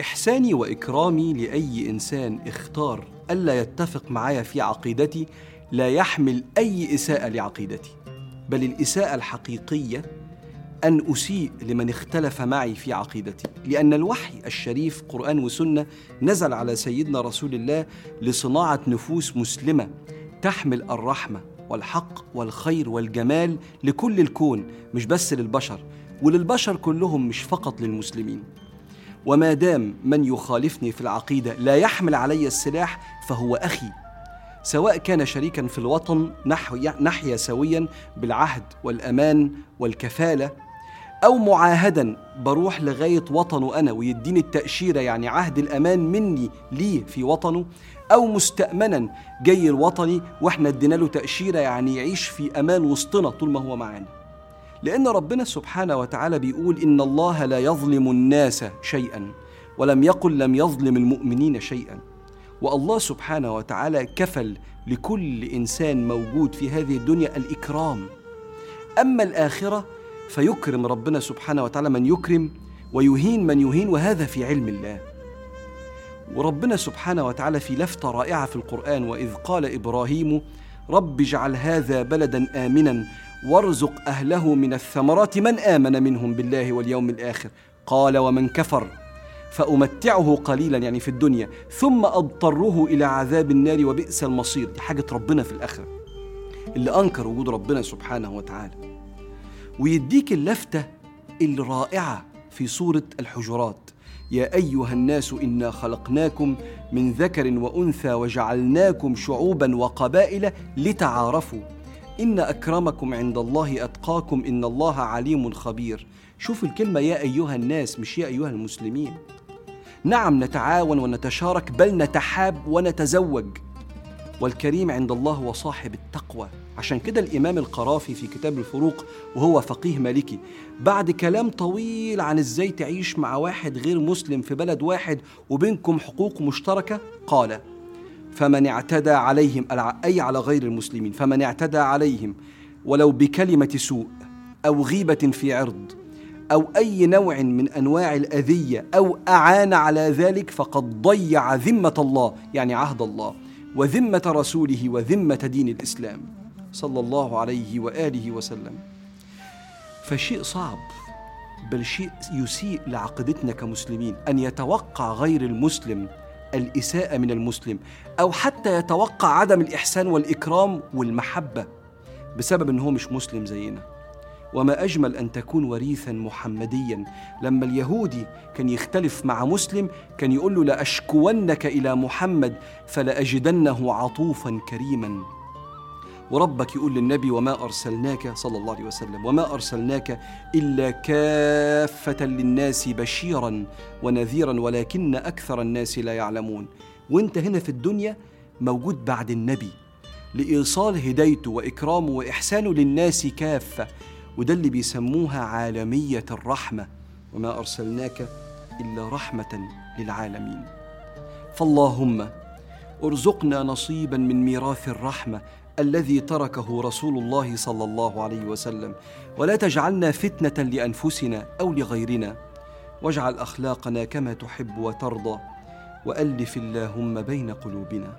إحساني وإكرامي لأي إنسان اختار ألا يتفق معايا في عقيدتي لا يحمل أي إساءة لعقيدتي. بل الإساءة الحقيقية أن أسيء لمن اختلف معي في عقيدتي. لأن الوحي الشريف قرآن وسنة نزل على سيدنا رسول الله لصناعة نفوس مسلمة تحمل الرحمة والحق والخير والجمال لكل الكون مش بس للبشر. وللبشر كلهم مش فقط للمسلمين. وما دام من يخالفني في العقيدة لا يحمل علي السلاح فهو أخي. سواء كان شريكا في الوطن نحو نحيا سويا بالعهد والأمان والكفالة أو معاهدا بروح لغاية وطنه أنا ويديني التأشيرة يعني عهد الأمان مني ليه في وطنه أو مستأمنا جاي الوطني وإحنا ادينا له تأشيرة يعني يعيش في أمان وسطنا طول ما هو معانا. لأن ربنا سبحانه وتعالى بيقول إن الله لا يظلم الناس شيئا ولم يقل لم يظلم المؤمنين شيئا. والله سبحانه وتعالى كفل لكل إنسان موجود في هذه الدنيا الإكرام. أما الآخرة فيكرم ربنا سبحانه وتعالى من يكرم ويهين من يهين وهذا في علم الله. وربنا سبحانه وتعالى في لفتة رائعة في القرآن وإذ قال إبراهيم رب اجعل هذا بلدا آمنا وارزق أهله من الثمرات من آمن منهم بالله واليوم الآخر. قال ومن كفر فأمتعه قليلا يعني في الدنيا ثم أضطره إلى عذاب النار وبئس المصير. دي حاجة ربنا في الآخرة اللي أنكر وجود ربنا سبحانه وتعالى. ويديك اللفتة الرائعة في سورة الحجرات يا أيها الناس إنا خلقناكم من ذكر وأنثى وجعلناكم شعوبا وقبائل لتعارفوا إن أكرمكم عند الله أتقاكم إن الله عليم خبير. شوف الكلمة يا أيها الناس مش يا أيها المسلمين. نعم نتعاون ونتشارك بل نتحاب ونتزوج. والكريم عند الله هو صاحب التقوى. عشان كده الإمام القرافي في كتاب الفروق وهو فقيه مالكي بعد كلام طويل عن إزاي تعيش مع واحد غير مسلم في بلد واحد وبينكم حقوق مشتركة قال فمن اعتدى عليهم أي على غير المسلمين فمن اعتدى عليهم ولو بكلمة سوء أو غيبة في عرض أو أي نوع من أنواع الأذية أو أعان على ذلك فقد ضيع ذمة الله يعني عهد الله وذمة رسوله وذمة دين الإسلام. صلى الله عليه وآله وسلم. فشيء صعب بل شيء يسيء لعقيدتنا كمسلمين أن يتوقع غير المسلم الإساءة من المسلم أو حتى يتوقع عدم الإحسان والإكرام والمحبة بسبب أنه مش مسلم زينا. وما أجمل أن تكون وريثا محمديا لما اليهودي كان يختلف مع مسلم كان يقول له لأشكونك إلى محمد فلأجدنه عطوفا كريما. وربك يقول للنبي وما أرسلناك صلى الله عليه وسلم وما أرسلناك إلا كافة للناس بشيرا ونذيرا ولكن أكثر الناس لا يعلمون. وأنت هنا في الدنيا موجود بعد النبي. لإيصال هدايته وإكرامه وإحسانه للناس كافة. وده اللي بيسموها عالمية الرحمة. وما أرسلناك إلا رحمة للعالمين. فاللهم ارزقنا نصيبا من ميراث الرحمة. الذي تركه رسول الله صلى الله عليه وسلم. ولا تجعلنا فتنة لأنفسنا أو لغيرنا. واجعل أخلاقنا كما تحب وترضى. وألف اللهم بين قلوبنا.